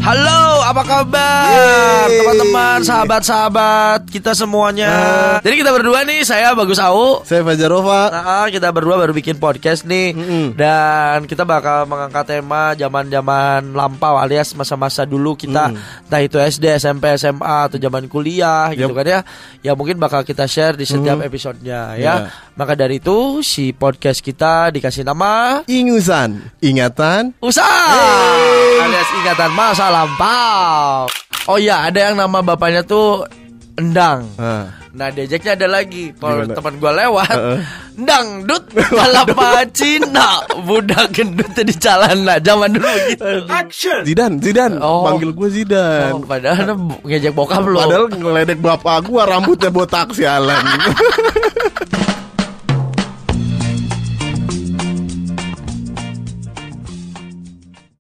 Halo, apa kabar teman-teman, sahabat-sahabat kita semuanya? Jadi kita berdua nih, saya Bagus Au. Saya Fajarova. Nah, kita berdua baru bikin podcast nih Mm-mm. dan kita bakal mengangkat tema zaman-zaman lampau alias masa-masa dulu kita entah itu SD, SMP, SMA atau zaman kuliah gitu Yup. kan ya. Ya mungkin bakal kita share di setiap episodenya ya. Ya. Maka dari itu si podcast kita dikasih nama Ingusan, ingatan. Usaha alias ingatan masa lampau. Oh iya, ada yang nama bapaknya tuh Endang. Ah. Nah diajaknya ada lagi Kalau teman gue lewat Heeh. Ndang dut Palapa Cina Budak gendut di jalan lah Zaman dulu gitu Zidan, Zidan. Oh. Panggil gue Zidan. oh, Padahal ngejek bokap lu Padahal ngeledek bapak gua rambutnya botak sialan.